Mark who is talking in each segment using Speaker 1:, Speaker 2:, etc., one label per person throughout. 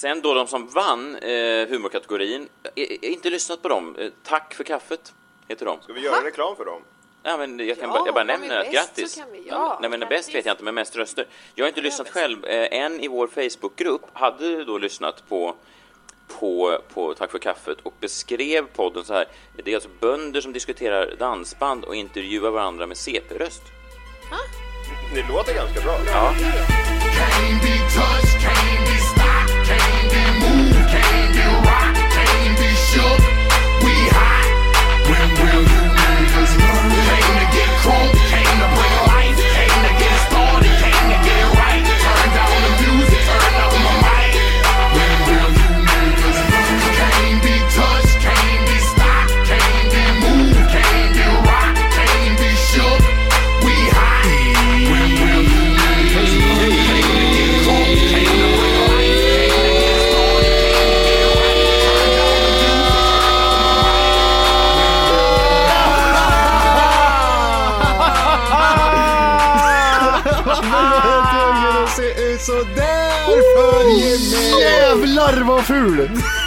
Speaker 1: Sen då de som vann eh, humorkategorin, eh, eh, inte lyssnat på dem. Eh, tack för kaffet, heter de.
Speaker 2: Ska vi göra reklam för dem?
Speaker 1: Ja, men jag, kan
Speaker 3: Ja,
Speaker 1: bara, jag bara nämner att
Speaker 3: bäst
Speaker 1: grattis.
Speaker 3: kan vi- ja,
Speaker 1: Nej, men
Speaker 3: grattis.
Speaker 1: bäst vet jag inte, men mest röster. Jag har inte lyssnat själv. Eh, en i vår Facebookgrupp hade då lyssnat på, på, på Tack för kaffet och beskrev podden så här. Det är alltså bönder som diskuterar dansband och intervjuar varandra med CP-röst.
Speaker 2: Det låter ganska bra.
Speaker 1: Ja.
Speaker 4: home.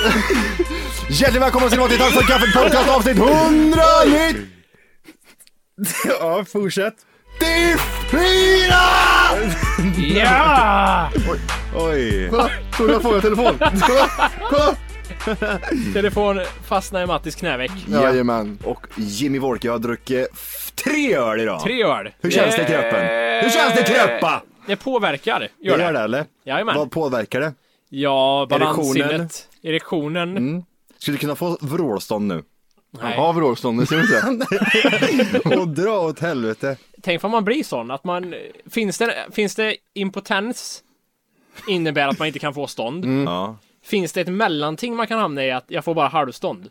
Speaker 4: Hjärtligt välkomna till Tack för kaffet podcast avsnitt 190!
Speaker 5: Ja, fortsätt.
Speaker 4: Fyra!
Speaker 6: Ja!
Speaker 5: Oj.
Speaker 4: Kolla, tror du jag telefon? Kolla, kolla!
Speaker 6: Telefon fastnar i Mattis knäveck.
Speaker 4: Jajamän.
Speaker 5: Och Jimmy Wolke har druckit f- tre öl idag.
Speaker 6: Tre öl.
Speaker 5: Hur känns det i kroppen? Hur känns det i kroppen?
Speaker 6: Det påverkar.
Speaker 5: Det
Speaker 6: Gör
Speaker 5: gör
Speaker 6: det.
Speaker 5: det eller?
Speaker 6: Jajamän.
Speaker 5: Vad påverkar det?
Speaker 6: Ja, balanssinnet. Erektionen.
Speaker 5: Skulle du kunna få vrålstånd nu?
Speaker 6: Nej.
Speaker 4: Har vrålståndet, ser du inte?
Speaker 5: Och dra åt helvete.
Speaker 6: Tänk om man blir sån att man... Finns det, finns det impotens? Innebär att man inte kan få stånd.
Speaker 5: Ja.
Speaker 6: Finns det ett mellanting man kan hamna i att jag får bara halvstånd?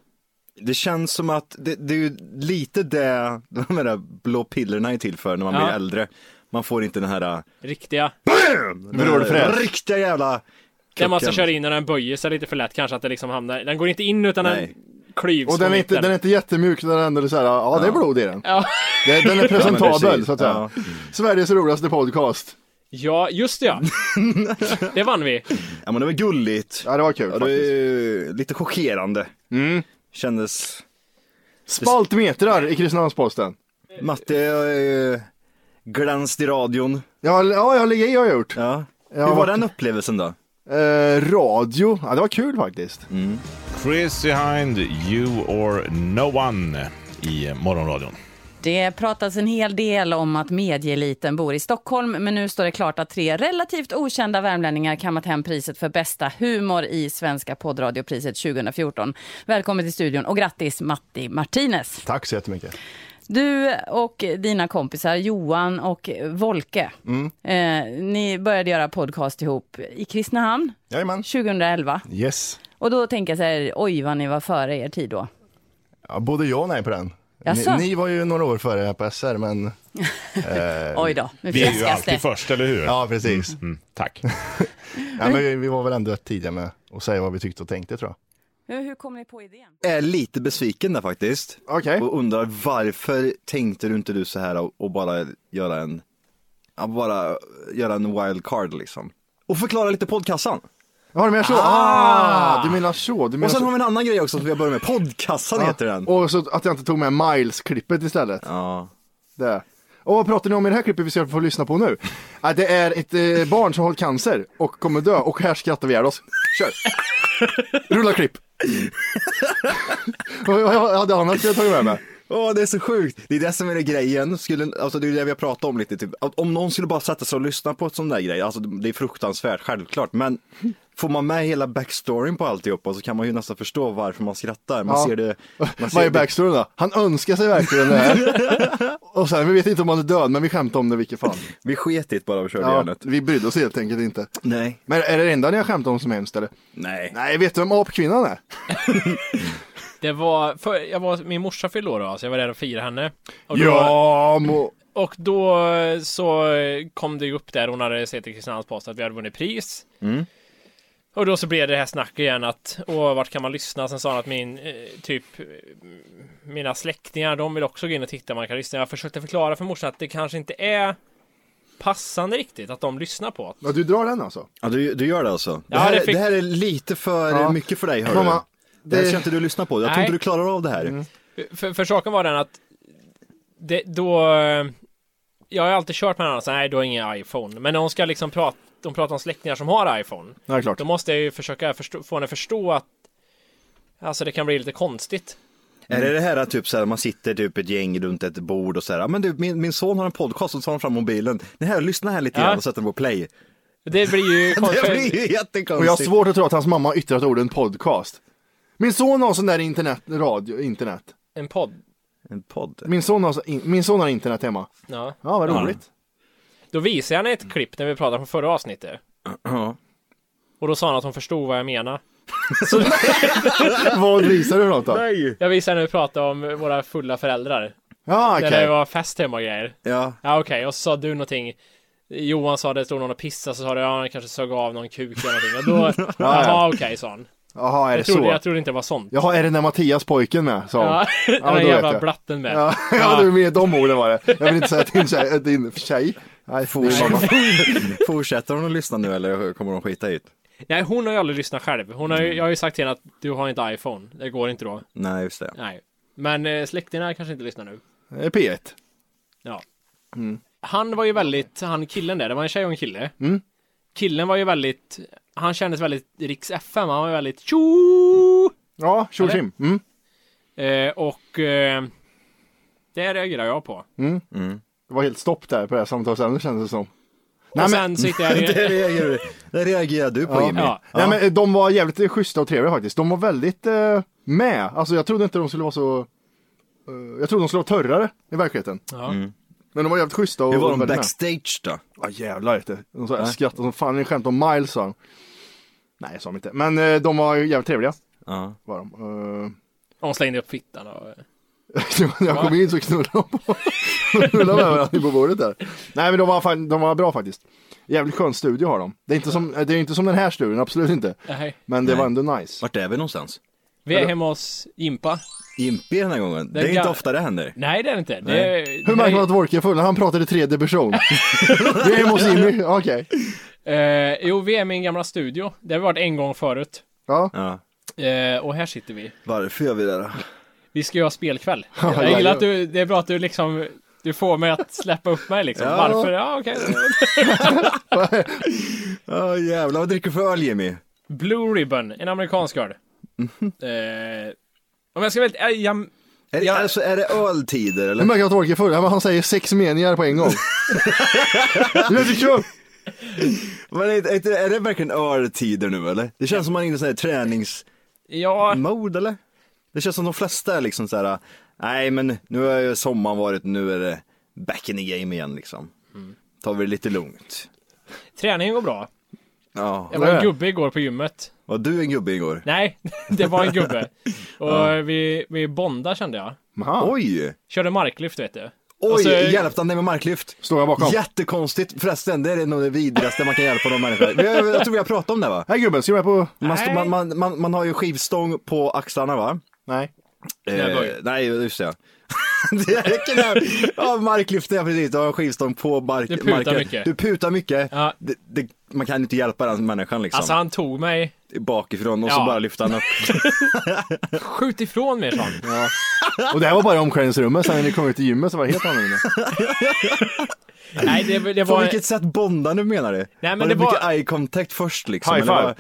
Speaker 5: Det känns som att det, det är ju lite det de där blå pillerna är till för när man
Speaker 6: Ja.
Speaker 5: blir äldre. Man får inte den här äh,
Speaker 6: Riktiga.
Speaker 4: Vrålfräs.
Speaker 5: riktiga jävla
Speaker 6: Där man ska köra in och den böjer sig lite för lätt kanske att det liksom hamnar... Den går inte in utan
Speaker 5: Nej.
Speaker 6: den klyvs
Speaker 4: Och den är, inte, den är inte jättemjuk, den är ändå så här, ja det är blod i den.
Speaker 6: Ja.
Speaker 4: Det, den är presentabel
Speaker 5: precis.
Speaker 4: så att säga.
Speaker 5: Ja.
Speaker 4: Sveriges roligaste podcast.
Speaker 6: ja, just det ja. det vann vi.
Speaker 5: Ja men det var gulligt.
Speaker 4: Ja det var kul
Speaker 5: Ja, det ju lite chockerande. Kändes...
Speaker 4: Spaltmetrar i Kristinehamns-Posten.
Speaker 5: Matte äh, glänst i radion.
Speaker 4: Ja, ja, jag ligger i har jag gjort.
Speaker 5: Ja.
Speaker 4: Ja,
Speaker 5: Hur var den upplevelsen då?
Speaker 4: Eh, radio, ja det var kul faktiskt.
Speaker 7: Chris behind you or no one i Morgonradion.
Speaker 8: Det pratas en hel del om att medieeliten bor i Stockholm, men nu står det klart att tre relativt okända värmlänningar kammat hem priset för bästa humor i Svenska poddradiopriset 2014. Välkommen till studion och grattis Matti Martinez.
Speaker 4: Tack så jättemycket.
Speaker 8: Du och dina kompisar Johan och Volke, eh, ni började göra podcast ihop i Kristinehamn
Speaker 4: Jajamän.
Speaker 8: 2011.
Speaker 4: Yes.
Speaker 8: Och då tänker jag så här, oj vad ni var före er tid då.
Speaker 4: Ja, både jag och nej på den. Ni, ni var ju några år före här på SR men... eh,
Speaker 8: Oj då, nu
Speaker 7: Vi är ju alltid
Speaker 8: det.
Speaker 7: först, eller hur?
Speaker 4: Ja precis.
Speaker 7: Mm, tack.
Speaker 4: Ja, men vi, vi var väl ändå rätt tidiga med att säga vad vi tyckte och tänkte tror jag.
Speaker 8: Hur, hur kom ni på idén?
Speaker 5: Jag är lite besviken där faktiskt.
Speaker 4: Okej.
Speaker 5: Och undrar varför tänkte du inte du så här och, och bara göra en, ja, bara göra en wild card liksom. Och förklara lite poddkassan.
Speaker 4: Ja, du menar så? Ah, du menar så. Du menar
Speaker 5: Och sen
Speaker 4: så.
Speaker 5: har vi en annan grej också som vi börjar med. Poddkassan
Speaker 4: Ja,
Speaker 5: heter den.
Speaker 4: Och så att jag inte tog med Miles-klippet istället.
Speaker 5: Ja.
Speaker 4: Det. Och vad pratar ni om i det här klippet vi ska få lyssna på nu? Det är ett eh, barn som har cancer och kommer dö och här skrattar vi ihjäl oss. Kör! Rulla klipp. Vad hade annars tagit med mig?
Speaker 5: Åh, det är så sjukt. Det är det som är det grejen. Skulle, alltså det är det vi har pratat om lite. Typ. Om någon skulle bara sätta sig och lyssna på ett sån där grej, alltså det är fruktansvärt, självklart. Men får man med hela backstoryn på alltihopa så kan man ju nästan förstå varför man skrattar. Man
Speaker 4: Ja.
Speaker 5: ser det. Man ser
Speaker 4: Vad är backstoryn då? Han önskar sig verkligen det här. Och sen, vi vet inte om han är död, men vi skämtar om det i vilket fall.
Speaker 5: Vi sket i det bara och körde
Speaker 4: Ja,
Speaker 5: järnet.
Speaker 4: vi brydde oss helt enkelt inte.
Speaker 5: Nej.
Speaker 4: Men är det det enda ni har skämtat om som är hemskt eller?
Speaker 5: Nej.
Speaker 4: Nej, vet du vem apkvinnan är?
Speaker 6: Det var, för, jag var, min morsa fyllde år då, så jag var där och firade henne. Och då,
Speaker 4: Ja, må...
Speaker 6: Och då så kom det ju upp där, hon hade sett i Kristinehamns Post att vi hade vunnit pris.
Speaker 5: Mm.
Speaker 6: Och då så blev det här snacket igen att, åh, vart kan man lyssna? Sen sa han att min, eh, typ, eh, mina släktingar, de vill också gå in och titta, man kan lyssna. Jag försökte förklara för morsan att det kanske inte är passande riktigt att de lyssnar på.
Speaker 4: Ja, du drar den alltså?
Speaker 5: Ja, du, du gör det alltså? Det,
Speaker 6: Ja,
Speaker 5: här,
Speaker 6: det
Speaker 5: det,
Speaker 6: fick-
Speaker 5: här är lite för
Speaker 4: Ja.
Speaker 5: mycket för dig, hör
Speaker 4: Mamma,
Speaker 5: du. Det här
Speaker 4: det-
Speaker 5: ska inte du lyssna på. Jag tror inte du klarar av det här.
Speaker 6: För, för saken var den att det, då Jag har alltid kört med den så nej, du har ingen iPhone. Men när hon ska liksom prata, de pratar om släktingar som har iPhone.
Speaker 4: Ja, det klart.
Speaker 6: Då måste jag ju försöka förstå, få henne att förstå att Alltså det kan bli lite konstigt.
Speaker 5: Är det det här att typ så här, man sitter typ ett gäng runt ett bord och så här, "Ja, men du, min, min son har en podcast och så tar han fram mobilen. Det här, lyssna här lite
Speaker 6: Ja.
Speaker 5: grann och sätter den på play.
Speaker 6: Det blir ju
Speaker 5: Det
Speaker 6: konstigt.
Speaker 5: blir ju jättekonstigt.
Speaker 4: Och jag har svårt att tro att hans mamma har yttrat orden podcast. Min son har sån där internet, radio, internet.
Speaker 6: En podd.
Speaker 5: En podd.
Speaker 4: Min son har, min son har internet hemma.
Speaker 6: Ja.
Speaker 4: Ja, vad
Speaker 5: Ja.
Speaker 6: Då visade jag henne ett klipp när vi pratade från förra avsnittet.
Speaker 5: Ja.
Speaker 6: Och då sa han att hon förstod vad jag menar.
Speaker 4: Vad visar du för något då?
Speaker 5: Nej.
Speaker 6: Jag visade när vi pratade om våra fulla föräldrar.
Speaker 4: Ja,
Speaker 6: När
Speaker 4: okej.
Speaker 6: det var fest hemma och grejer.
Speaker 5: Ja.
Speaker 6: Ja okej, och så sa du någonting Johan sa det stod någon och pissade så sa du ja han kanske sög av någon kuk eller någonting och då
Speaker 4: Ja, ja.
Speaker 6: Jaha okej sa han
Speaker 4: Jaha, är det
Speaker 6: jag trodde,
Speaker 4: så?
Speaker 6: jag trodde inte det var sånt
Speaker 4: Jaha, är det när Mattias pojken med? Så.
Speaker 6: Ja,
Speaker 4: Ja,
Speaker 6: den
Speaker 4: vet
Speaker 6: jävla
Speaker 4: jag.
Speaker 6: blatten med
Speaker 4: Ja, ja, du med de orden var det. Jag vill inte säga din tjej. Din tjej. Nej, mamma.
Speaker 5: Fortsätter hon att lyssna nu eller kommer hon skita det?
Speaker 6: Nej hon har ju aldrig lyssnat själv Hon har
Speaker 4: Mm.
Speaker 6: ju, jag har ju sagt till henne att du har inte iPhone Det går inte då
Speaker 5: Nej, just det.
Speaker 6: Nej Men eh, släktingarna kanske inte lyssnar nu
Speaker 4: Det är P1.
Speaker 6: Ja
Speaker 4: Mm.
Speaker 6: Han var ju väldigt, han killen där, det var en tjej och en kille
Speaker 4: Mm.
Speaker 6: Killen var ju väldigt Han kändes väldigt Riks FM, han var väldigt tjo
Speaker 4: Ja, tjo tjim. Mm.
Speaker 6: eh, Och eh, Det reagerar jag på
Speaker 4: Mm.
Speaker 5: Mm.
Speaker 4: Det var helt stopp där på det här samtalsämnet kändes det som.
Speaker 6: och sen sitter jag
Speaker 5: Det reagerar, det reagerar du på
Speaker 4: Ja.
Speaker 5: Jimmy.
Speaker 6: Ja.
Speaker 4: Nej men de var jävligt schyssta och trevliga faktiskt. De var väldigt eh, med. Alltså jag trodde inte de skulle vara så... eh, jag trodde de skulle vara törrare i verkligheten.
Speaker 6: ja.
Speaker 5: Mm.
Speaker 4: Men de var jävligt schyssta och
Speaker 5: Hur var de backstage då?
Speaker 4: Ja jävlar vet du. De
Speaker 5: Nej.
Speaker 4: skrattade som fan. Ni skämt om Miles sa de. Nej jag sa de inte. Men eh, de var ju jävligt trevliga.
Speaker 5: Ja.
Speaker 4: Var de. Eh,
Speaker 6: Hon slängde upp fittan och
Speaker 4: När jag kom in så knullade de på knullade med varandra på bordet där. Nej men de var, fan, de var bra faktiskt. Jävligt skön studio har de. Det är inte som, det är inte som den här studion, absolut inte.
Speaker 6: Nej.
Speaker 4: Men det
Speaker 5: Nej.
Speaker 4: var ändå nice.
Speaker 5: Vart är vi någonstans?
Speaker 6: Vi är hemma hos Impa.
Speaker 5: Impi den här gången. Det är
Speaker 6: Den
Speaker 5: inte ofta det händer.
Speaker 6: Nej det är det inte. Det är,
Speaker 4: Hur märker man att Wolke är full? Han pratade i tredje person. Vi är hemma hos Jimmy, okej.
Speaker 6: Eh, jo, vi är i min gamla studio. Det har vi varit en gång förut.
Speaker 4: Ja.
Speaker 5: Ja.
Speaker 6: Eh, och här sitter vi.
Speaker 5: Varför gör vi det då?
Speaker 6: Vi ska göra spelkväll.
Speaker 4: Ja,
Speaker 6: Jag gillar
Speaker 4: ja.
Speaker 6: att du, det är bra att du liksom du får mig att släppa upp mig liksom.
Speaker 5: Ja.
Speaker 6: Varför? Ja, okej.
Speaker 5: Ja jävlar, vad dricker du för öl Jimmy?
Speaker 6: Blue Ribbon, en amerikansk öl. Eh, om jag ska väl... Jag, jag,
Speaker 5: Är, det-
Speaker 6: Ja.
Speaker 5: alltså, är det öltider eller?
Speaker 4: märker man att Wolke är full? Han säger sex meningar på en gång. Inte kul.
Speaker 5: Men är, är, det- är det verkligen öltider nu eller? Det känns som man är inne i sån här träningsmode
Speaker 6: ja,
Speaker 5: eller? Det känns som de flesta är liksom så här. nej men nu har ju sommaren varit, nu är det back in the game igen liksom. Tar vi det lite lugnt.
Speaker 6: träningen går bra.
Speaker 5: Ja,
Speaker 6: Jag var en gubbe igår på gymmet.
Speaker 5: Var du en gubbe igår?
Speaker 6: Nej, det var en gubbe. Och vi, vi bondade kände jag.
Speaker 4: Aha.
Speaker 5: Oj!
Speaker 6: Körde marklyft vet du.
Speaker 5: Oj,
Speaker 6: så-
Speaker 5: hjälpte han dig med marklyft?
Speaker 4: Står jag bakom.
Speaker 5: Jättekonstigt, förresten det är nog det vidrigaste man kan hjälpa någon människa. Jag tror vi har pratat om det va?
Speaker 4: Hej gubben, ska du med på...
Speaker 5: Man, stå- man, man, man, man har ju skivstång på axlarna va?
Speaker 4: Nej.
Speaker 6: Knäböj.
Speaker 5: nej, just det. det är knä... Ja, marklyften, ja precis. Du har en skivstång på mark...
Speaker 6: Du putar
Speaker 5: marken.
Speaker 6: mycket.
Speaker 5: Du putar mycket.
Speaker 6: Ja.
Speaker 5: Det, det, man kan inte hjälpa den människan liksom.
Speaker 6: Alltså han tog mig,
Speaker 5: Bakifrån och så
Speaker 6: Ja.
Speaker 5: bara lyfter han upp.
Speaker 6: skjut ifrån mig sa han.
Speaker 4: Och det här var bara i omklädningsrummet, sen när ni kom ut i gymmet så var det helt annorlunda.
Speaker 6: Nej, det, det
Speaker 5: På
Speaker 6: var...
Speaker 5: vilket sätt bondar du menar du?
Speaker 6: men
Speaker 5: var
Speaker 6: det
Speaker 5: det
Speaker 6: var-
Speaker 5: mycket eye contact först liksom?
Speaker 4: High five.
Speaker 5: var-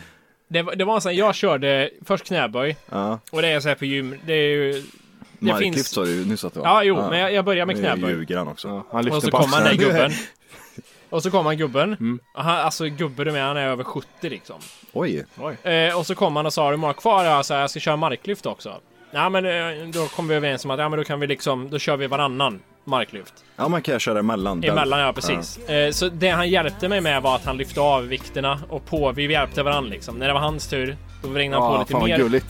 Speaker 6: Det, var- det var en sån, jag körde först knäböj
Speaker 5: Ja.
Speaker 6: och det är så här på gym. Det är ju... Det
Speaker 5: Marklyft
Speaker 6: finns...
Speaker 5: sa du nyss att det var.
Speaker 6: Ja, jo, men jag, jag börjar med
Speaker 5: Nu
Speaker 6: knäböj.
Speaker 5: ljuger han också.
Speaker 4: Ja, han
Speaker 6: Och
Speaker 4: lyfter
Speaker 6: så
Speaker 4: på
Speaker 6: kommer den
Speaker 4: axeln.
Speaker 6: gubben. Och så kommer han gubben. Och han, alltså gubben du med, han är över 70 liksom.
Speaker 5: Oj.
Speaker 6: Eh, och så kom han och sa, hur många kvar? Jag sa, jag ska köra marklyft också. Ja men eh, då kom vi överens om att, ja men då kan vi liksom, då kör vi varannan marklyft.
Speaker 5: Ja, man kan köra emellan.
Speaker 6: Emellan ja, precis. Eh, så det han hjälpte mig med var att han lyfte av vikterna och på, vi hjälpte varandra liksom. När det var hans tur, då vrängde han på
Speaker 4: Ja,
Speaker 6: lite
Speaker 4: fan
Speaker 6: mer.
Speaker 4: gulligt.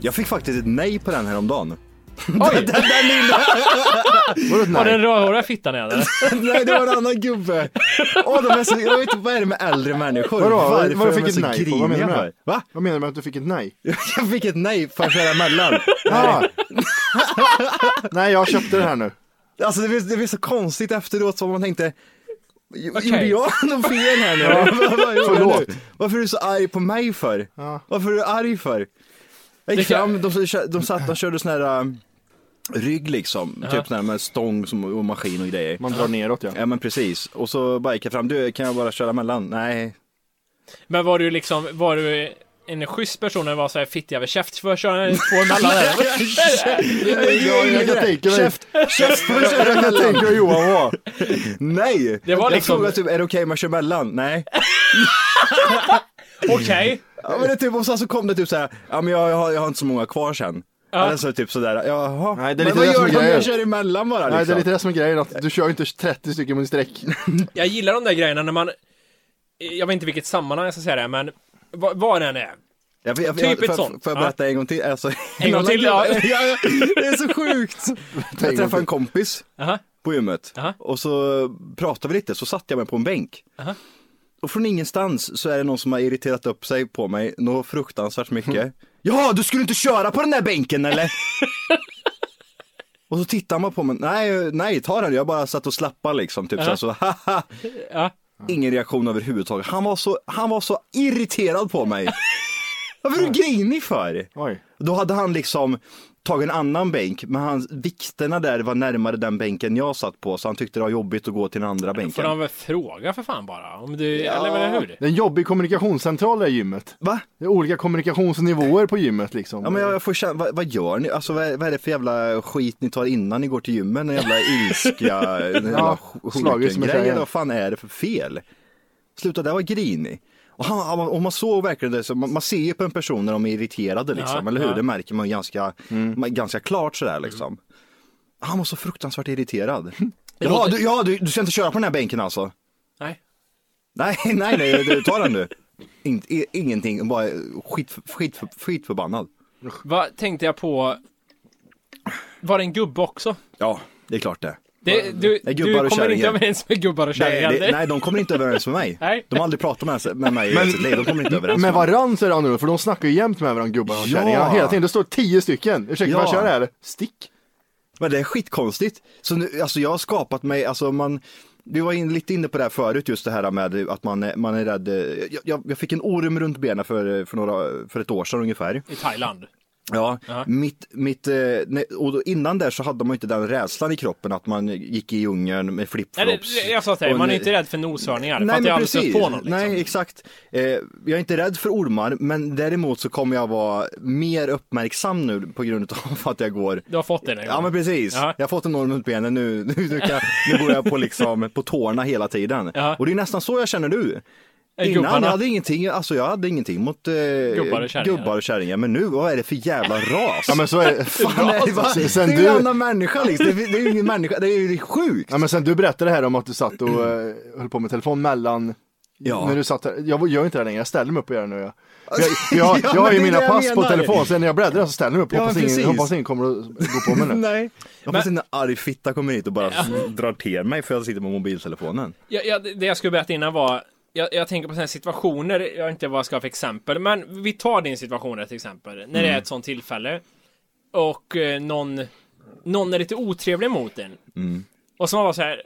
Speaker 5: Jag fick faktiskt ett nej på den här om dagen.
Speaker 6: Oj!
Speaker 4: Var det ett
Speaker 6: Var
Speaker 4: nej?
Speaker 6: den rödhåriga fittan eller?
Speaker 5: nej, det var en annan gubbe. Åh, de är så, jag vet inte, vad är det med äldre människor?
Speaker 4: Vadå?
Speaker 5: Varför
Speaker 4: Vadå fick
Speaker 5: de
Speaker 4: ett
Speaker 5: så
Speaker 4: nej på? Vad menar du med det?
Speaker 5: Va?
Speaker 4: Vad menar du med att du fick ett nej?
Speaker 5: Jag fick ett nej för att köra emellan.
Speaker 4: Ja. Nej, jag köpte det här nu.
Speaker 5: Alltså det blir, det blir så konstigt efteråt som man tänkte
Speaker 6: Okej.
Speaker 5: Gjorde jag något fel här nu? Vad- vad gjorde jag
Speaker 4: Förlåt.
Speaker 5: nu? Varför är du så arg på mig för?
Speaker 4: Ja.
Speaker 5: Varför är du arg för? Jag gick
Speaker 6: Det kan-
Speaker 5: fram, de, de satt och körde sån här äh, rygg liksom, typ sån här med stång som, och maskin och grejer.
Speaker 4: Man drar neråt ja.
Speaker 5: Ja men precis, och så bara gick jag fram, du kan jag bara köra mellan? Nej.
Speaker 6: Men var du liksom, var du en schysst person eller var så här fitt över käft för att köra två emellan?
Speaker 4: Ja, jag kan tänka mig.
Speaker 5: Käft, käft för att köra
Speaker 4: Jag tänka mig Johan var.
Speaker 5: Nej!
Speaker 6: Det var
Speaker 5: jag
Speaker 6: liksom-
Speaker 5: frågade typ, är det okej om jag kör mellan? Nej.
Speaker 6: Okej.
Speaker 5: Ja men det typ, och sen så kom det typ såhär, ja men jag, jag, har, jag har inte så många kvar sen.
Speaker 6: Ja.
Speaker 5: Eller så typ sådär, jaha.
Speaker 4: Nej, det är
Speaker 5: men
Speaker 4: lite
Speaker 5: vad
Speaker 4: det som
Speaker 5: gör
Speaker 4: är
Speaker 5: du om
Speaker 4: grejen.
Speaker 5: jag kör emellan bara liksom?
Speaker 4: Nej, det är lite det som är grejen. Att du kör ju inte 30 stycken med sträck.
Speaker 6: Jag gillar de där grejerna när man... Jag vet inte vilket sammanhang jag ska säga det, men vad, vad det än är.
Speaker 5: Jag, jag,
Speaker 6: Typ
Speaker 5: jag,
Speaker 6: ett sånt.
Speaker 5: Får jag
Speaker 6: Ja.
Speaker 5: berätta en gång till? Alltså,
Speaker 6: En gång till,
Speaker 5: ja. Det är så sjukt. Jag träffade en kompis
Speaker 6: Aha.
Speaker 5: på gymmet
Speaker 6: Aha.
Speaker 5: och så pratade vi lite, så satte jag mig på en bänk.
Speaker 6: Aha.
Speaker 5: Och från ingenstans så är det någon som har irriterat upp sig på mig, något fruktansvärt mycket. Ja, du skulle inte köra på den där bänken eller? och så tittar man på mig, nej, nej, ta den, jag bara satt och slappade liksom, typ
Speaker 6: Ja.
Speaker 5: så, här, så haha.
Speaker 6: Ja.
Speaker 5: Ingen reaktion överhuvudtaget. Han var så, han var så irriterad på mig. Varför är du grinig för?
Speaker 4: Oj.
Speaker 5: Då hade han liksom tagit en annan bänk, men hans, vikterna där var närmare den bänken jag satt på, så han tyckte det var jobbigt att gå till den andra
Speaker 6: Får
Speaker 5: bänken.
Speaker 6: de väl fråga för fan bara? Om du, eller eller hur?
Speaker 4: Det är en jobbig kommunikationscentral det här gymmet.
Speaker 5: Va?
Speaker 4: Det är olika kommunikationsnivåer på gymmet liksom.
Speaker 5: Ja men jag får känna, vad, vad gör ni? Alltså vad är, vad är det för jävla skit ni tar innan ni går till gymmet? En jävla ilska, en jävla
Speaker 4: Ja,
Speaker 5: grej. Vad fan är det för fel? Sluta, det var grinig. Och, han, han- och man såg verkligen det, så man, man ser ju på en person när de är irriterade liksom,
Speaker 6: Ja,
Speaker 5: eller hur?
Speaker 6: ja.
Speaker 5: Det märker man ganska,
Speaker 4: Mm.
Speaker 5: ganska klart sådär liksom. Han var så fruktansvärt irriterad. Ja,
Speaker 6: låter-
Speaker 5: du, ja du, du ska inte köra på den här bänken alltså?
Speaker 6: Nej.
Speaker 5: Nej, nej, nej, du, ta den du. In, ingenting, bara skit, skit, skitförbannad.
Speaker 6: Vad tänkte jag på? Var det en gubbe också?
Speaker 5: Ja, det är klart det.
Speaker 6: Det, du
Speaker 5: Det är
Speaker 6: du kommer inte
Speaker 5: kärringar.
Speaker 6: överens med gubbar och kärringar?
Speaker 5: Nej, det,
Speaker 6: det-
Speaker 5: nej, de kommer inte överens med mig.
Speaker 6: Nej.
Speaker 5: De har aldrig pratat med, med mig i
Speaker 4: Men-
Speaker 5: sitt liv. De kommer inte överens
Speaker 4: Med varann så är det annorlunda, för de snackar ju jämt med varandra gubbar och
Speaker 5: Ja.
Speaker 4: kärringar. Hela tiden, det står tio stycken. Ursäkta,
Speaker 5: Ja.
Speaker 4: får jag köra här? Stick.
Speaker 5: Men det är skitkonstigt. Så nu, alltså jag har skapat mig, alltså man, vi var in, lite inne på det här förut, just det här med att man, är- man är rädd. Jag, jag, jag fick en orm runt benen för, för, några, för ett år sedan ungefär.
Speaker 6: I Thailand?
Speaker 5: Ja,
Speaker 6: Ja.
Speaker 5: mitt, mitt, eh, och innan där så hade man inte den rädslan i kroppen att man gick i djungeln med flipflops.
Speaker 6: jag sa till dig, man är inte rädd för noshörningar. för
Speaker 5: Nej
Speaker 6: att jag aldrig på någon. Liksom.
Speaker 5: nej exakt. Eh, jag är inte rädd för ormar men däremot så kommer jag vara mer uppmärksam nu på grund av att jag går
Speaker 6: Du har fått det gång.
Speaker 5: Ja men precis,
Speaker 6: Ja.
Speaker 5: jag har fått en orm runt benen nu, nu, nu, kan, nu går jag på, liksom, på tårna hela tiden.
Speaker 6: Ja.
Speaker 5: Och det är nästan så jag känner nu.
Speaker 6: Är
Speaker 5: Innan
Speaker 6: gubbarna?
Speaker 5: jag hade ingenting, alltså jag hade ingenting mot eh,
Speaker 6: Gubbar och kärringar.
Speaker 5: gubbar och kärringar, men nu, vad är det för jävla ras?
Speaker 4: Ja men så är det.
Speaker 5: Fan, det, va?
Speaker 4: Sen-
Speaker 5: det är ju en annan människa liksom, det är, det är ju ingen människa, det är ju sjukt.
Speaker 4: Ja men sen du berättade här om att du satt och uh, höll på med telefon mellan
Speaker 5: Ja.
Speaker 4: När du satt här, jag gör inte det längre, jag ställer mig upp och gör det nu. Jag, jag, jag,
Speaker 5: Ja,
Speaker 4: jag har ju mina pass på telefon, sen när jag bläddrar så ställer jag mig upp,
Speaker 5: Ja,
Speaker 4: hoppas, ingen, hoppas ingen kommer att gå på mig nu.
Speaker 5: Nej. Jag hoppas en arg fitta kommer hit och bara drar till mig för att jag sitter med mobiltelefonen.
Speaker 6: Ja, ja, det jag skulle berätta innan var jag, jag tänker på sådana situationer, jag vet inte vad jag ska ha för exempel, men vi tar din situation till exempel, när det är ett sånt tillfälle och eh, någon, någon är lite otrevlig mot en. Och så man bara så här,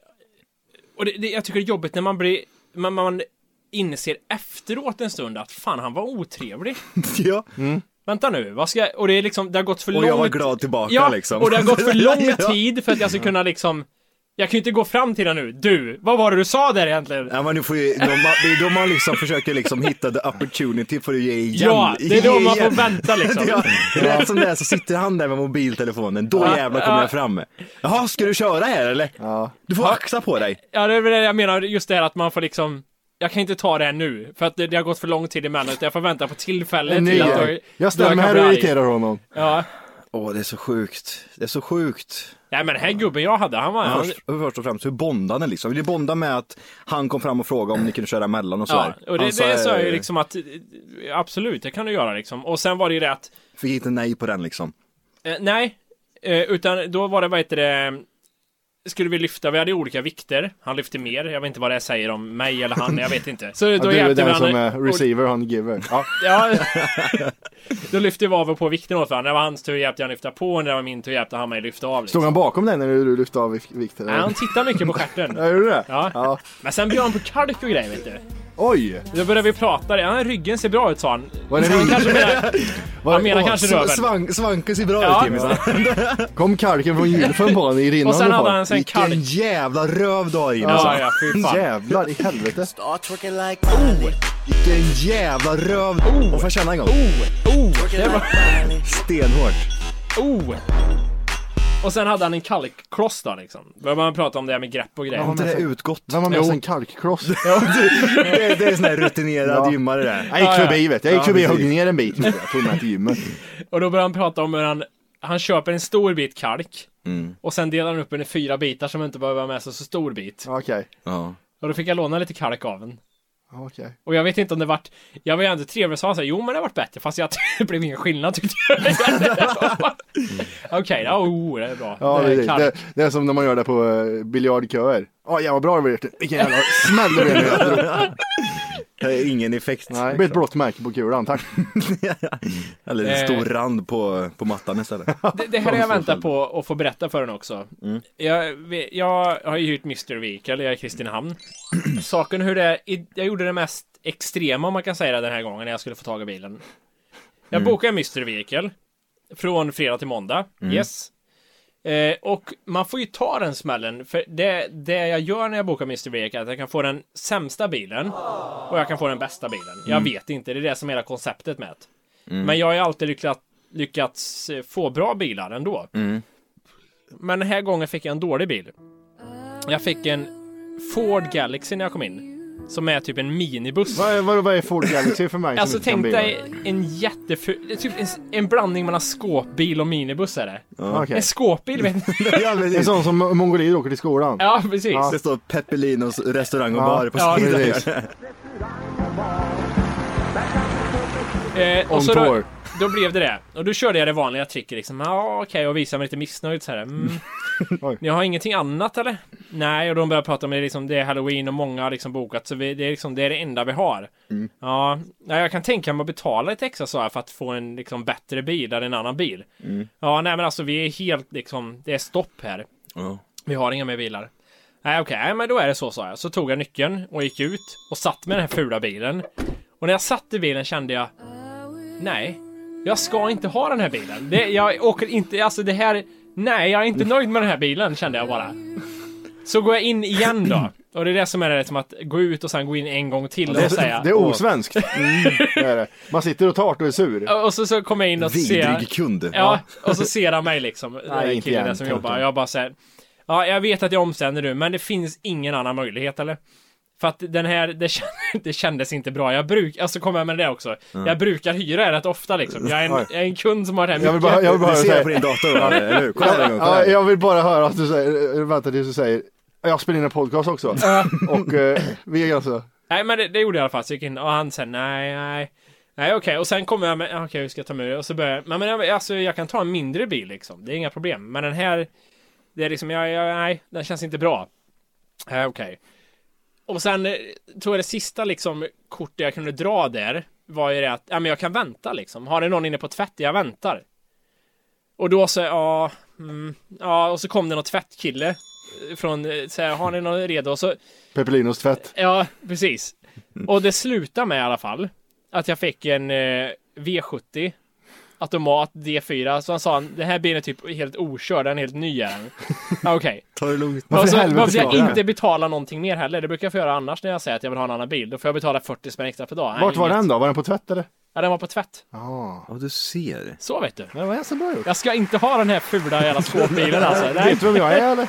Speaker 6: och det, det, jag tycker det är jobbigt när man blir, man, man inser efteråt en stund att fan han var otrevlig.
Speaker 5: ja.
Speaker 6: Vänta nu, vad ska jag, och det är liksom, det har gått för
Speaker 5: Och
Speaker 6: lång
Speaker 5: jag var glad tillbaka
Speaker 6: Ja,
Speaker 5: liksom.
Speaker 6: och det har gått för lång tid för att jag ska kunna liksom Jag kan ju inte gå fram till honom nu. Du, vad var det du sa där egentligen?
Speaker 5: Ja men du får ju, de, det är då man liksom försöker liksom hitta the opportunity för att ge igen.
Speaker 6: Ja, det är då man får vänta liksom.
Speaker 5: Ja, rätt som det är så sitter han där med mobiltelefonen, då
Speaker 6: Ja,
Speaker 5: jävlar kommer
Speaker 6: ja.
Speaker 5: jag fram. Jaha, ska du köra här eller?
Speaker 4: Ja.
Speaker 5: Du får axa på dig.
Speaker 6: Ja, det är väl det jag menar, just det här att man får liksom jag kan inte ta det här nu, för att det, det har gått för lång tid emellan, utan jag får vänta på tillfälle
Speaker 4: En ny
Speaker 6: till att då
Speaker 4: Jag stämmer här och irriterar honom.
Speaker 6: Ja.
Speaker 5: Åh, det är så sjukt. Det är så sjukt.
Speaker 6: Nej men den här gubben jag hade, han var... Han,
Speaker 5: Först, först och främst, hur bondade ni liksom? Vill bonda med att han kom fram och frågade om ni kunde köra emellan och
Speaker 6: ja,
Speaker 5: sådär?
Speaker 6: och det,
Speaker 5: sa,
Speaker 6: det sa jag ju
Speaker 5: eh,
Speaker 6: liksom att absolut, det kan du göra liksom. Och sen var det ju det att
Speaker 5: Fick inte nej på den liksom.
Speaker 6: Eh, nej, eh, utan då var det, vad heter det, skulle vi lyfta, vi hade olika vikter. Han lyfte mer, jag vet inte vad det säger om mig eller han, jag vet inte. Så
Speaker 4: Ja,
Speaker 6: då
Speaker 4: du är den som är receiver, han giver. Ja.
Speaker 6: Ja, då lyfte vi av och på vikten åt varandra. Det var hans tur hjälpte jag lyfta på, och när det var min tur hjälpte han mig lyfta av.
Speaker 4: Stod
Speaker 6: Liksom.
Speaker 4: han bakom dig när du lyfte av vik- vikten?
Speaker 6: Nej, han tittar mycket på stjärten.
Speaker 4: Ja, gjorde du det?
Speaker 6: Ja.
Speaker 4: ja.
Speaker 6: Men sen bjöd han på kalk och grejer, vet du.
Speaker 4: Oj!
Speaker 6: Då började vi prata, ja, ryggen ser bra ut sa han.
Speaker 4: Var det
Speaker 6: han kanske menar,
Speaker 4: Var-
Speaker 6: han menar
Speaker 4: åh,
Speaker 6: kanske röven.
Speaker 5: Svank, Svanke ser bra
Speaker 6: Ja.
Speaker 5: ut Jimmy.
Speaker 4: Kom kalken från gylfen på honom i rinnande
Speaker 6: Och sen hade
Speaker 4: form.
Speaker 6: han en sån kalk.
Speaker 5: Vilken jävla röv du har Jimmy.
Speaker 6: Ja, ja.
Speaker 4: Jävlar i helvete.
Speaker 5: Vilken jävla röv. Oh. får jag känna en gång?
Speaker 6: Oh, det var...
Speaker 5: Stenhårt.
Speaker 6: Oh! Och sen hade han en kalkkloss då liksom. Började man prata om det här med grepp och grejer.
Speaker 5: Har inte det utgått?
Speaker 4: Vem har med sig en kalkkloss?
Speaker 5: Det, det är sån här rutinerad
Speaker 4: Ja.
Speaker 5: gymmare det.
Speaker 4: Jag gick
Speaker 6: Ja,
Speaker 4: förbi vet jag. Jag gick förbi och högg ner en bit. Jag tog med till gymmet.
Speaker 6: Och då började han prata om hur han, han köper en stor bit kalk. Och sen delar han upp den i fyra bitar som inte behöver ha med sig så stor bit.
Speaker 4: Okej.
Speaker 5: Ja.
Speaker 6: Och då fick jag låna lite kalk av en.
Speaker 4: Okej.
Speaker 6: Och jag vet inte om det vart, jag var ju ändå trevlig sa så här, jo men det har varit bättre fast jag, det blev ingen skillnad tyckte jag. Okej, ja, oh, det är bra.
Speaker 4: Ja,
Speaker 6: det är
Speaker 4: det, det är som när man gör det på uh, biljardköer. Åh jävlar vad bra det blev. Vilken jävla smäll det blev
Speaker 5: ingen effekt.
Speaker 4: Nej, det blir ett blått märke på kulan, tack.
Speaker 5: Eller en
Speaker 6: Eh.
Speaker 5: stor rand på, på mattan istället.
Speaker 6: Det, det här har jag väntat på att få berätta för den också. Jag, jag har ju hyrt Mr. Vehicle, jag är i Kristinehamn. Saken hur det är, jag gjorde det mest extrema om man kan säga det den här gången när jag skulle få tag i bilen. Jag bokade en Mr. Vehicle från fredag till måndag. Yes. Eh, och man får ju ta den smällen, för det, det jag gör när jag bokar Mr. Vehicle är att jag kan få den sämsta bilen och jag kan få den bästa bilen. Jag vet inte, det är det som är hela konceptet med det. Men jag har ju alltid lyckats, lyckats eh, få bra bilar ändå. Men den här gången fick jag en dålig bil. Jag fick en Ford Galaxy när jag kom in. Som är typ en minibuss.
Speaker 4: Vad är, vad, vad är Ford Galaxy för mig?
Speaker 6: Alltså tänk dig en jätteful, typ en, en blandning mellan skåpbil och minibuss är det.
Speaker 4: Okej.
Speaker 6: En skåpbil vet?
Speaker 5: Ja,
Speaker 4: En sån som mongolier åker till skolan.
Speaker 6: Ja, precis.
Speaker 5: Det står Peppelinos restaurang och
Speaker 4: Ja.
Speaker 5: bar på
Speaker 6: Ja,
Speaker 5: sidan.
Speaker 4: precis.
Speaker 6: Eh,
Speaker 4: On
Speaker 6: och så då,
Speaker 4: tour.
Speaker 6: då blev det det. Och då körde jag det vanliga tricket liksom. Ja, okej, och visade mig lite missnöjd så här. Mm. Ni har ingenting annat eller? Nej, och de började prata om det liksom, det är halloween och många har liksom bokat, så vi, det är liksom, det är det enda vi har.
Speaker 4: Mm.
Speaker 6: Ja, jag kan tänka mig att betala lite extra så här för att få en liksom bättre bil, eller en annan bil.
Speaker 4: Mm.
Speaker 6: Ja, nej men alltså vi är helt liksom, det är stopp här.
Speaker 5: Ja.
Speaker 6: Vi har inga mer bilar. Nej okej, nej, men då är det så sa jag. Så tog jag nyckeln och gick ut och satt med den här fula bilen. Och när jag satt i bilen kände jag Nej, jag ska inte ha den här bilen. Det, jag åker inte, alltså det här Nej, jag är inte nöjd med den här bilen kände jag bara. Så går jag in igen då. Och det är det som är det som att gå ut och sen gå in en gång till
Speaker 4: Det
Speaker 6: och säga.
Speaker 4: är, det är osvenskt. Mm, det är det. Man sitter och tart och är sur.
Speaker 6: Och så, så kommer jag in och så ser
Speaker 5: Vidrig kund.
Speaker 6: Ja, och så ser han mig liksom.
Speaker 4: Nej, inte
Speaker 6: killen där som jobbar. Jag bara säger Ja, jag vet att jag är omständig nu, men det finns ingen annan möjlighet eller? För att den här, det, känd- det kändes inte bra. Jag brukar, alltså kommer jag med det också. Jag brukar hyra det rätt ofta liksom. Jag är en, jag är en kund som har det här
Speaker 4: Jag vill bara, jag vill bara
Speaker 5: Du ser på din dator, eller hur? Kolla här en gång. Kolla
Speaker 4: ja, jag vill bara höra att du säger, vänta tills du säger, jag spelar in en podcast också. och eh, vi är alltså,
Speaker 6: Nej, men det, det gjorde jag i alla fall. Så jag gick in och han sa nej, nej. Nej, okej. Och sen kommer jag med, okej, okay, hur ska jag ta med det? Och så börjar jag, men, men jag- alltså jag kan ta en mindre bil liksom. Det är inga problem. Men den här, det är liksom, jag, jag, nej, den känns inte bra. Nej, okej. Och sen eh, tror jag det sista liksom kortet jag kunde dra där var ju det att, ja men jag kan vänta liksom. Har det någon inne på tvätt? Jag väntar. Och då så, ja, mm, ja, och så kom det någon tvättkille eh, från, eh, så här, har ni någon redo? Och så,
Speaker 4: Peppelinos tvätt.
Speaker 6: Ja, precis. Och det slutade med i alla fall att jag fick en eh, V70 automat D4. Så han sa, den här bilen är typ helt okörd, den är helt ny är Okej.
Speaker 5: Ta det lugnt.
Speaker 4: Varför
Speaker 6: Och så
Speaker 4: helvete
Speaker 6: behövde
Speaker 4: ska
Speaker 6: jag inte betala någonting mer heller. Det brukar jag få göra annars när jag säger att jag vill ha en annan bil. Då får jag betala 40 spänn extra per dag.
Speaker 4: Vart var den då? Var den på tvätt eller?
Speaker 6: Ja, den var på tvätt.
Speaker 4: Ja.
Speaker 5: Ja, du ser.
Speaker 6: Så vet du.
Speaker 4: Men vad är så bra gjort?
Speaker 6: Jag ska inte ha den här fula jävla skåpbilen alltså. Nej.
Speaker 4: Vet du vem jag är eller?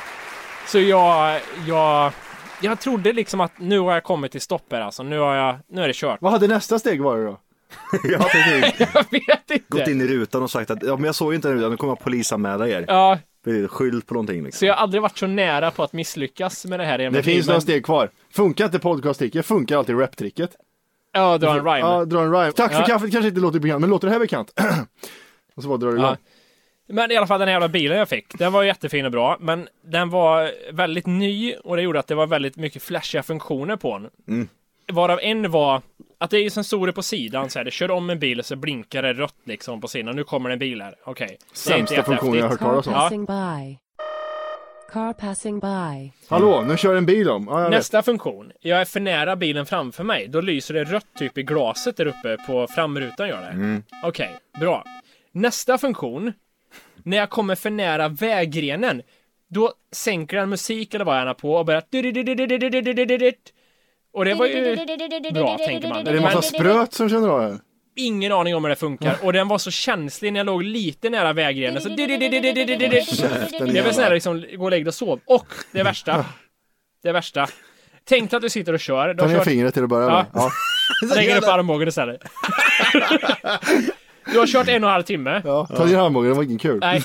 Speaker 6: Så jag, jag, jag trodde liksom att nu har jag kommit till stopp här alltså. Nu har jag, nu är det kört.
Speaker 4: Vad hade nästa steg varit då?
Speaker 5: Ja, precis.
Speaker 6: Jag vet inte.
Speaker 5: Gått in i rutan och sagt att ja, men jag såg inte den rutan, nu kommer jag polisanmäla er.
Speaker 6: Ja,
Speaker 5: Skyld på någonting
Speaker 6: så
Speaker 5: liksom.
Speaker 6: jag har aldrig varit så nära på att misslyckas med det här
Speaker 4: Det finns några steg kvar. Funkar inte podcasttricket, funkar alltid rap-tricket.
Speaker 6: Ja, dra en rhyme.
Speaker 4: Ja, dra en rhyme. Tack för
Speaker 6: Ja.
Speaker 4: kaffet kanske inte låter bekant, men låter det här bekant? och så bara drar du igång.
Speaker 6: Ja. Men i alla fall den här jävla bilen jag fick, den var jättefin och bra, men den var väldigt ny och det gjorde att det var väldigt mycket flashiga funktioner på den.
Speaker 5: Mm.
Speaker 6: Varav en var att det är sensorer på sidan så här, det kör om en bil och så blinkar det rött liksom på sidan. Nu kommer det en bil här. Okej. Inte
Speaker 4: Sämsta funktionen jag har hört talas om.
Speaker 6: Ja.
Speaker 9: Passing by. Car passing by.
Speaker 4: Hallå, nu kör en bil om. Ja, jag vet.
Speaker 6: Nästa funktion. Jag är för nära bilen framför mig. Då lyser det rött typ i glaset där uppe på framrutan gör det.
Speaker 4: Mm.
Speaker 6: Okej, bra. Nästa funktion. När jag kommer för nära vägrenen. Då sänker den musik eller vad jag är på och börjar... Och det var ju bra, tänker man.
Speaker 4: Är det en massa spröt som känner av det?
Speaker 6: ingen aning om hur det funkar. Och den var så känslig när jag låg lite nära vägrenen. Så det är väl snälla liksom, gå och lägg dig och sov. Och det värsta. Det värsta. Tänk dig att du sitter och kör.
Speaker 4: Ta ner
Speaker 6: kört
Speaker 4: fingret till att börja med.
Speaker 6: Ja. Lägger upp armbågen istället. Du har kört en och en halv timme.
Speaker 4: Ja, ta ner armbågen, det var ingen kul.
Speaker 6: Nej.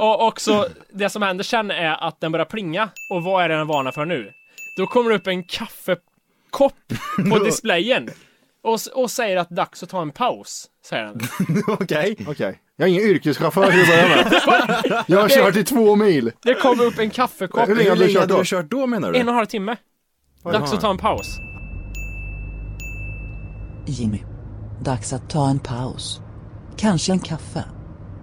Speaker 6: Och också, det som händer sen är att den börjar plinga. Och vad är det den varnar för nu? Då kommer det upp en kaffekopp på displayen. Och, och säger att dags att ta en paus. Säger den.
Speaker 5: Okej.
Speaker 4: Okej. Jag är ingen yrkeschaufför till att börja med. Jag har kört i två mil.
Speaker 6: Det kommer upp en kaffekopp.
Speaker 4: Hur länge har du kört då?
Speaker 5: du kört då menar du?
Speaker 6: En och en halv timme. Dags att ta en paus.
Speaker 3: Jimmy. Dags att ta en paus. Kanske en kaffe.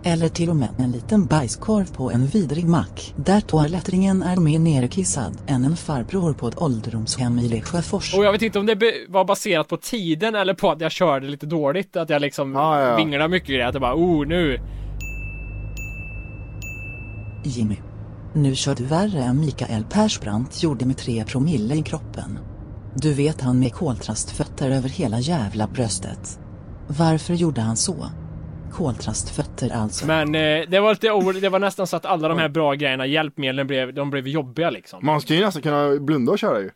Speaker 3: Eller till och med en liten bajskorv på en vidrig mack där toalettringen är mer nerkissad än en farbror på ett ålderdomshem i Lesjöfors.
Speaker 6: Och jag vet inte om det var baserat på tiden eller på att jag körde lite dåligt. Att jag liksom
Speaker 4: Ja, ja, ja.
Speaker 6: vinglade mycket grejer. Att jag bara, oh nu.
Speaker 3: Jimmy. Nu kör du värre än Mikael Persbrandt gjorde med tre promille i kroppen. Du vet han med koltrastfötter över hela jävla bröstet. Varför gjorde han så? Koltrastfötter alltså.
Speaker 6: Men eh, det var lite o- det var nästan så att alla de här bra grejerna, hjälpmedlen blev, de blev jobbiga liksom.
Speaker 4: Man ska ju nästan kunna blunda och köra ju.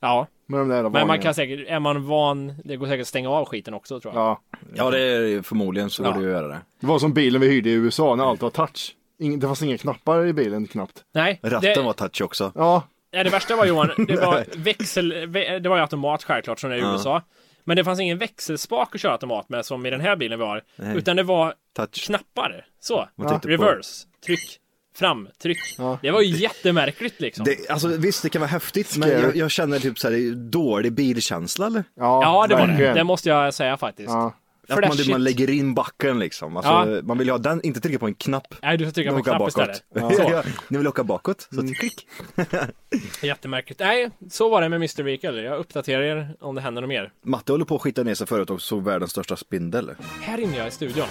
Speaker 6: Ja,
Speaker 4: Med de där jävla
Speaker 6: men man
Speaker 4: varningarna.
Speaker 6: kan säkert, är man van, det går säkert att stänga av skiten också tror jag.
Speaker 4: Ja.
Speaker 5: Ja, det är förmodligen så går
Speaker 6: Ja.
Speaker 5: det att göra det.
Speaker 4: Det var som bilen vi hyrde i USA när allt var touch. Ing- det fanns inga knappar i bilen knappt.
Speaker 6: Nej,
Speaker 5: Ratten
Speaker 6: det,
Speaker 5: var touch också.
Speaker 4: Ja,
Speaker 6: nej, det värsta var Johan, det var växel, vä- det var ju automat självklart som det är i
Speaker 5: Ja.
Speaker 6: USA. Men det fanns ingen växelspak att köra automat med som i den här bilen vi har.
Speaker 5: Nej.
Speaker 6: Utan det var
Speaker 5: Touch.
Speaker 6: knappar. Så.
Speaker 5: På?
Speaker 6: Reverse. Tryck. Fram. Tryck.
Speaker 4: Ja.
Speaker 6: Det var ju jättemärkligt liksom.
Speaker 5: Det, alltså visst, det kan vara häftigt, men jag, jag känner typ så här dålig bilkänsla eller?
Speaker 4: ja,
Speaker 6: Ja, det var det. Det måste jag säga faktiskt.
Speaker 4: Ja.
Speaker 5: Att man, man lägger in backen liksom. Alltså,
Speaker 6: Ja.
Speaker 5: Man vill ha den, inte trycka på en knapp.
Speaker 6: Nej, du får trycka på en knapp
Speaker 5: bakåt.
Speaker 6: istället.
Speaker 5: Ja.
Speaker 6: Så.
Speaker 5: Ni vill åka bakåt, så klick.
Speaker 6: Jättemärkligt. Nej, så var det med Mr. Vehicle. Jag uppdaterar er om det händer något mer.
Speaker 5: Matte håller på att skita ner sig förut och såg världens största spindel.
Speaker 6: Här inne jag i studion.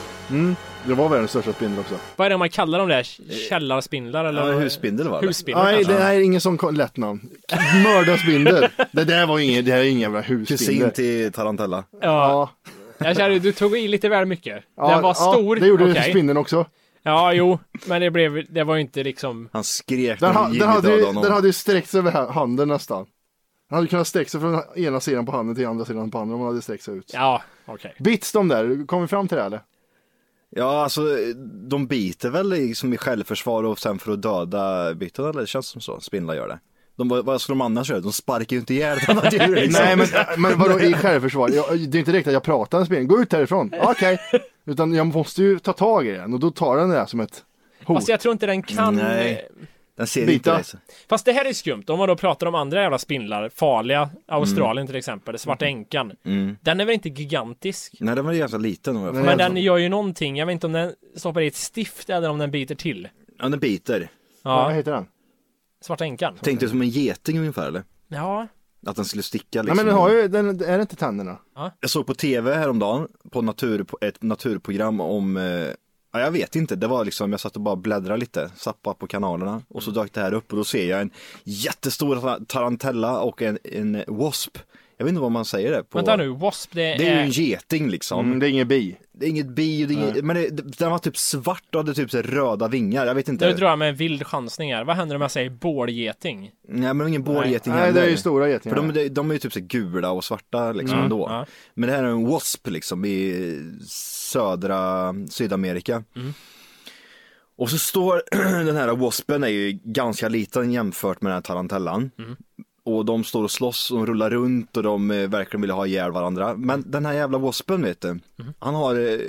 Speaker 4: Det var världens största spindel också.
Speaker 6: Vad är det man kallar de där? Källarspindlar eller?
Speaker 5: Ja, husspindel var det.
Speaker 6: Husspindlar
Speaker 4: Nej, det här är ingen sån lätt namn. Mördarspindel. det där var ingen, det här är ingen jävla
Speaker 5: Kusin
Speaker 4: husspindel.
Speaker 5: till Tarantella.
Speaker 6: Ja,
Speaker 4: Ja,
Speaker 6: jag känner du tog i lite väl mycket.
Speaker 4: ja,
Speaker 6: Den var
Speaker 4: ja,
Speaker 6: stor.
Speaker 4: det gjorde
Speaker 6: okej.
Speaker 4: spindeln också.
Speaker 6: Ja, jo, men det blev, det var ju inte liksom...
Speaker 5: Han skrek
Speaker 4: Den, ha, den, hade, ju- den hade ju sträckt sig över ha- handen nästan. Den hade kunnat sträcka sig från ena sidan på handen till andra sidan på handen om den hade sträckt sig ut.
Speaker 6: Ja, okej.
Speaker 4: Bits de där, kom vi fram till det eller?
Speaker 5: Ja, alltså de biter väl liksom i självförsvar och sen för att döda byten eller? Det känns som så. Spindlar gör det. De, vad vad skulle de annars göra? De sparkar ju inte ihjäl ett annat djur liksom.
Speaker 4: Nej men, men vadå i självförsvar? Jag, det är inte direkt att jag pratar med spindeln, gå ut härifrån. Okej. Utan jag måste ju ta tag i den och då tar den det där som ett hot.
Speaker 6: Fast jag tror inte den kan...
Speaker 5: Nej. Den ser
Speaker 4: Bita.
Speaker 5: inte så.
Speaker 6: Fast det här är skumt. Om man då pratar om andra jävla spindlar, farliga, Australien till exempel, Svarta Änkan.
Speaker 5: Mm.
Speaker 6: Den är väl inte gigantisk?
Speaker 5: Nej, den var ganska liten.
Speaker 6: Men den gör ju någonting. Jag vet inte om den stoppar i ett stift eller om den biter till.
Speaker 5: Ja, den biter.
Speaker 4: Vad
Speaker 6: Ja,
Speaker 4: heter den?
Speaker 6: Svarta Änkan.
Speaker 5: Tänkte som en geting ungefär eller?
Speaker 6: Ja,
Speaker 5: Att den skulle sticka
Speaker 4: Nej
Speaker 5: liksom.
Speaker 4: men den har ju, den, är det inte tänderna?
Speaker 5: Jag såg på tv häromdagen på natur, på ett naturprogram om eh, Ja, jag vet inte, det var liksom, jag satt och bara bläddrade lite, zappa på kanalerna och så dök det här upp och då ser jag en jättestor ta- tarantella och en, en wasp. Jag vet inte vad man säger det på.
Speaker 6: Vänta nu, wasp det,
Speaker 5: Det är ju en geting liksom.
Speaker 4: Mm, det är ingen bi.
Speaker 5: Det är inget bi, det är inget, men det, den var typ svart och hade typ så röda vingar, jag vet inte.
Speaker 6: Nu drar jag med en vild chansning här. Vad händer om jag säger bålgeting?
Speaker 5: Nej men ingen bålgeting
Speaker 4: Nej,
Speaker 5: heller.
Speaker 4: det är ju stora getingar.
Speaker 5: För de, de är ju typ så gula och svarta liksom
Speaker 6: Mm,
Speaker 5: ändå.
Speaker 6: ja.
Speaker 5: Men det här är en wasp liksom i södra Sydamerika.
Speaker 6: Mm.
Speaker 5: Och så står den här waspen är ju ganska liten jämfört med den här tarantellan.
Speaker 6: Mm.
Speaker 5: Och de står och slåss och rullar runt och de eh, verkligen vill ha ihjäl varandra. Men den här jävla waspen vet du,
Speaker 6: Mm.
Speaker 5: han har, eh,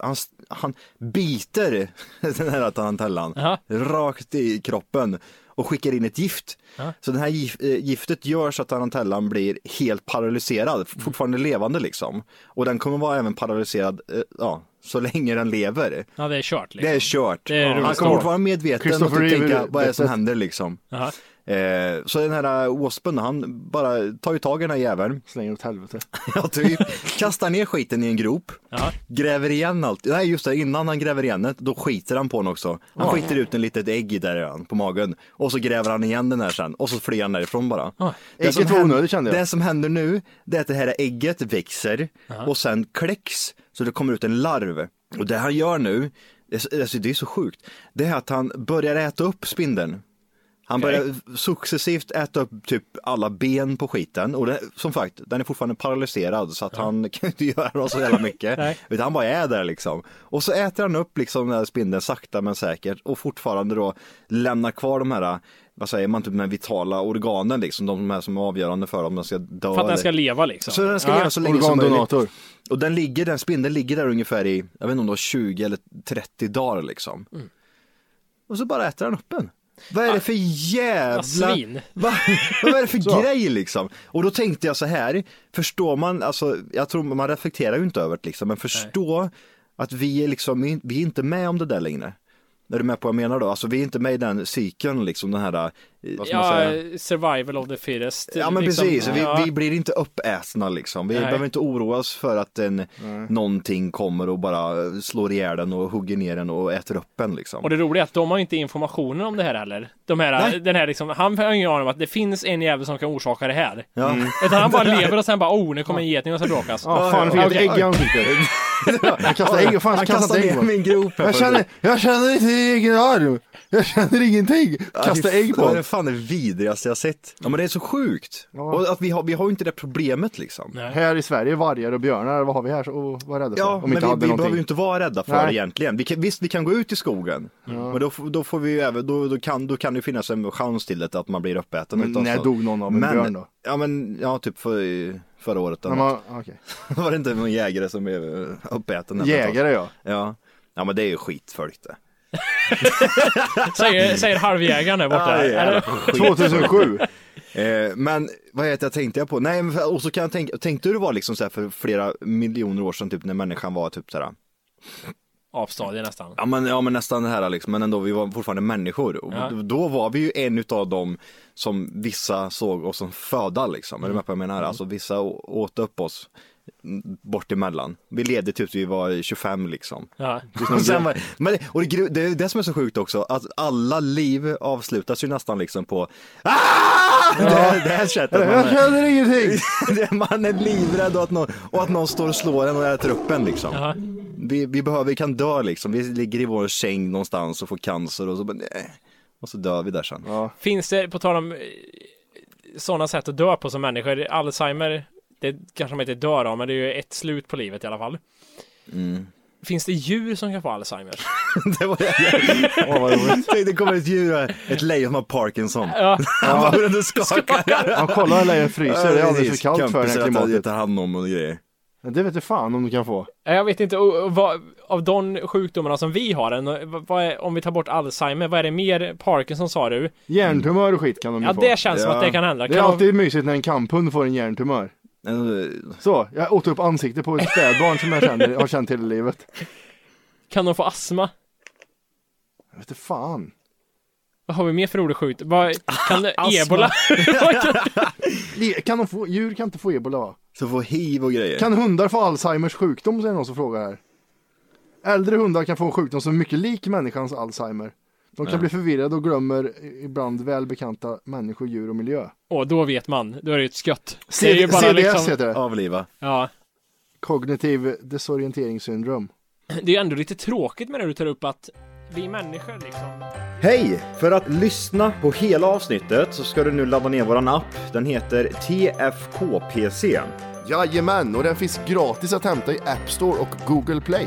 Speaker 5: han, han biter den här tarantellan
Speaker 6: Jaha.
Speaker 5: rakt i kroppen och skickar in ett gift.
Speaker 6: Ja.
Speaker 5: Så det här gif- eh, giftet gör så att tarantellan blir helt paralyserad,
Speaker 6: Mm.
Speaker 5: fortfarande levande liksom. Och den kommer vara även paralyserad, ja, så länge den lever.
Speaker 6: Ja, det är kört liksom.
Speaker 5: Det är kört.
Speaker 6: Det är
Speaker 5: Han kommer fortfarande vara medveten och tänka, vad är det som händer liksom.
Speaker 6: Jaha.
Speaker 5: Eh, så den här uh, waspen, han bara tar ju tag i den här jäveln.
Speaker 4: Slänger åt helvete.
Speaker 5: Ja, typ. Kastar ner skiten i en grop.
Speaker 6: Jaha.
Speaker 5: Gräver igen allt. Nej, just det, innan han gräver igen det, då skiter han på den också. Han skiter ut en litet ägg där igen, på magen. Och så gräver han igen den här sen. Och så flyr han därifrån bara.
Speaker 6: Ah.
Speaker 5: Det som
Speaker 4: Ägget var
Speaker 5: händer-
Speaker 4: onödigt, kände jag.
Speaker 5: Det som händer nu, det är att det här ägget växer och sen kläcks. Så det kommer ut en larv. Och det han gör nu, det är- alltså, det är så sjukt, det är att han börjar äta upp spindeln. Han börjar successivt äta upp typ alla ben på skiten och det, som sagt, den är fortfarande paralyserad så att han kan inte göra så jävla mycket. Utan han bara är där liksom. Och så äter han upp liksom den här spindeln sakta men säkert och fortfarande då lämnar kvar de här, vad säger man, typ de vitala organen liksom, de här som är avgörande för om den ska dö.
Speaker 6: För att den ska leva liksom.
Speaker 5: så den ska
Speaker 6: Ja.
Speaker 5: leva så länge som möjligt.
Speaker 4: Organdonator.
Speaker 5: Och den ligger, den spindeln ligger där ungefär i, jag vet inte om det var 20 eller 30 dagar liksom.
Speaker 6: Mm.
Speaker 5: Och så bara äter han upp den. Vad är det för
Speaker 6: Ja,
Speaker 5: jävla...
Speaker 6: svin.
Speaker 5: Va? Vad är det för
Speaker 4: Så.
Speaker 5: grej liksom? Och då tänkte jag så här, förstår man, alltså jag tror man reflekterar ju inte över det liksom, men förstå att vi är liksom, vi är inte med om det där längre. Är du med på vad jag menar då? Alltså vi är inte med i den cykeln liksom, den här, eh, vad ska man
Speaker 6: Ja,
Speaker 5: säga?
Speaker 6: survival of the fittest.
Speaker 5: Ja men
Speaker 6: liksom.
Speaker 5: precis, vi,
Speaker 6: Ja.
Speaker 5: vi blir inte uppätna liksom. Vi
Speaker 6: Nej.
Speaker 5: behöver inte oroa oss för att en, någonting kommer och bara slår ihjäl den och hugger ner den och äter upp en liksom.
Speaker 6: Och det roliga är att de har inte informationen om det här heller. De här,
Speaker 5: Nej.
Speaker 6: den här liksom, han har ingen aning om att det finns en jävel som kan orsaka det här.
Speaker 5: Ja.
Speaker 6: Utan han bara lever och sen bara oh, nu kommer en geting och så bråkas.
Speaker 4: Ja, fan, jag fick ett ägg i ansiktet. Jag kastade ägg, fan,
Speaker 5: Han
Speaker 4: kastade
Speaker 5: kastar
Speaker 4: ägg
Speaker 5: ner min grop
Speaker 4: Jag känner, jag känner inte egen arm. Jag känner ingenting. Kasta
Speaker 5: Ja,
Speaker 4: ägg på
Speaker 5: Det är fan det vidrigaste jag sett. Ja men det är så sjukt. Och att vi har, vi har ju inte det problemet liksom.
Speaker 6: Nej.
Speaker 4: Här i Sverige, vargar och björnar, vad har vi här så- att vara rädda för?
Speaker 5: Ja,
Speaker 4: Om
Speaker 5: men
Speaker 4: inte
Speaker 5: vi, vi behöver ju inte vara rädda för
Speaker 4: Nej.
Speaker 5: egentligen. Vi kan, visst, vi kan gå ut i skogen. Men då, får- då får vi ju även, då, då, kan, då kan det finnas en chans till det att man blir uppäten.
Speaker 4: Men när
Speaker 5: så.
Speaker 4: dog någon av en
Speaker 5: men,
Speaker 4: björn då?
Speaker 5: Ja men, ja typ för, förra året. Eller
Speaker 4: man, okej.
Speaker 5: Var det inte någon jägare som blev eh, uppäten?
Speaker 4: Jägare ja.
Speaker 5: Ja. Ja men det är ju skitfolk det.
Speaker 6: Säger, säger halvjägaren där borta.
Speaker 5: Ja, jävla
Speaker 6: Eller?
Speaker 5: skit.
Speaker 4: 2007.
Speaker 5: Eh, men vad heter jag tänkte jag på? Nej, men och så kan jag tänka, tänkte du det var liksom så här för flera miljoner år sedan typ när människan var typ så här.
Speaker 6: Avstadie nästan.
Speaker 5: Ja men, ja men nästan det här liksom, men ändå vi var fortfarande människor. Och
Speaker 6: Ja.
Speaker 5: Då var vi ju en utav dem som vissa såg oss som föda liksom. Är du med på vad jag menar? Alltså vissa åt upp oss bort emellan. Vi levde tills vi var 25 liksom.
Speaker 6: Ja.
Speaker 5: Och, sen var, men, det- och det, det är det som är så sjukt också, att alla liv avslutas ju nästan liksom på ah! det, här- det här sättet. Man
Speaker 4: Jag
Speaker 5: är,
Speaker 4: känner ingenting.
Speaker 5: det- man är livrädd och att, någon, och att någon står och slår en och äter upp en liksom.
Speaker 6: Jaha.
Speaker 5: Vi, vi behöver, vi kan dö liksom, vi ligger i vår säng någonstans och får cancer och så bara, nej. Och så dör vi där sen.
Speaker 4: Ja.
Speaker 6: Finns det, på tal om sådana sätt att dö på som människor, Alzheimer, det kanske man inte dör av, men det är ju ett slut på livet i alla fall.
Speaker 5: Mm.
Speaker 6: Finns det djur som kan få Alzheimer?
Speaker 5: det var
Speaker 4: Åh, vad roligt.
Speaker 5: Tänk, det kommer ett djur, här, ett lejon som har Parkinson.
Speaker 6: Ja,
Speaker 5: Han runt och skakar.
Speaker 4: Ja, kolla hur lejon fryser. Det är alldeles för kallt för det här
Speaker 5: Kompisar
Speaker 4: klimatet.
Speaker 5: tar hand om och grejer.
Speaker 4: Men Det vet du fan om du kan få.
Speaker 6: jag vet inte, och, och, vad, av de sjukdomarna som vi har, en, vad, är, om vi tar bort Alzheimer, vad är det mer? Parkinson sa du?
Speaker 4: Hjärntumör och skit kan de ju
Speaker 6: Ja,
Speaker 4: få.
Speaker 6: det känns som
Speaker 5: Ja.
Speaker 6: att det kan hända.
Speaker 4: Det
Speaker 6: Kan
Speaker 4: är
Speaker 6: de-
Speaker 4: alltid mysigt när en kamphund får en hjärntumör. Så, jag åt upp ansiktet på ett spädbarn som jag känner, har känt hela livet.
Speaker 6: Kan de få astma?
Speaker 4: Jag vet inte fan.
Speaker 6: Vad har vi mer för rolig sjukdom? Vad, kan det, ebola?
Speaker 4: kan de få, djur kan inte få ebola va?
Speaker 5: Så få hiv och grejer.
Speaker 4: Kan hundar få Alzheimers sjukdom, säger någon som frågar här. Äldre hundar kan få en sjukdom som är mycket lik människans Alzheimer. De kan
Speaker 6: Ja.
Speaker 4: bli förvirrade och glömmer ibland välbekanta människor, djur och miljö.
Speaker 6: Och då vet man, då är det ett skott.
Speaker 4: C-
Speaker 6: det är ju bara
Speaker 4: CDS
Speaker 6: liksom,
Speaker 4: heter det.
Speaker 5: Avliva.
Speaker 6: Ja.
Speaker 4: Kognitiv desorienteringssyndrom.
Speaker 6: Det är ju ändå lite tråkigt med det du tar upp att vi människor liksom
Speaker 5: Hej! För att lyssna på hela avsnittet så ska du nu ladda ner våran app. Den heter TFKPC.
Speaker 4: Jajamän, och den finns gratis att hämta i App Store och Google Play.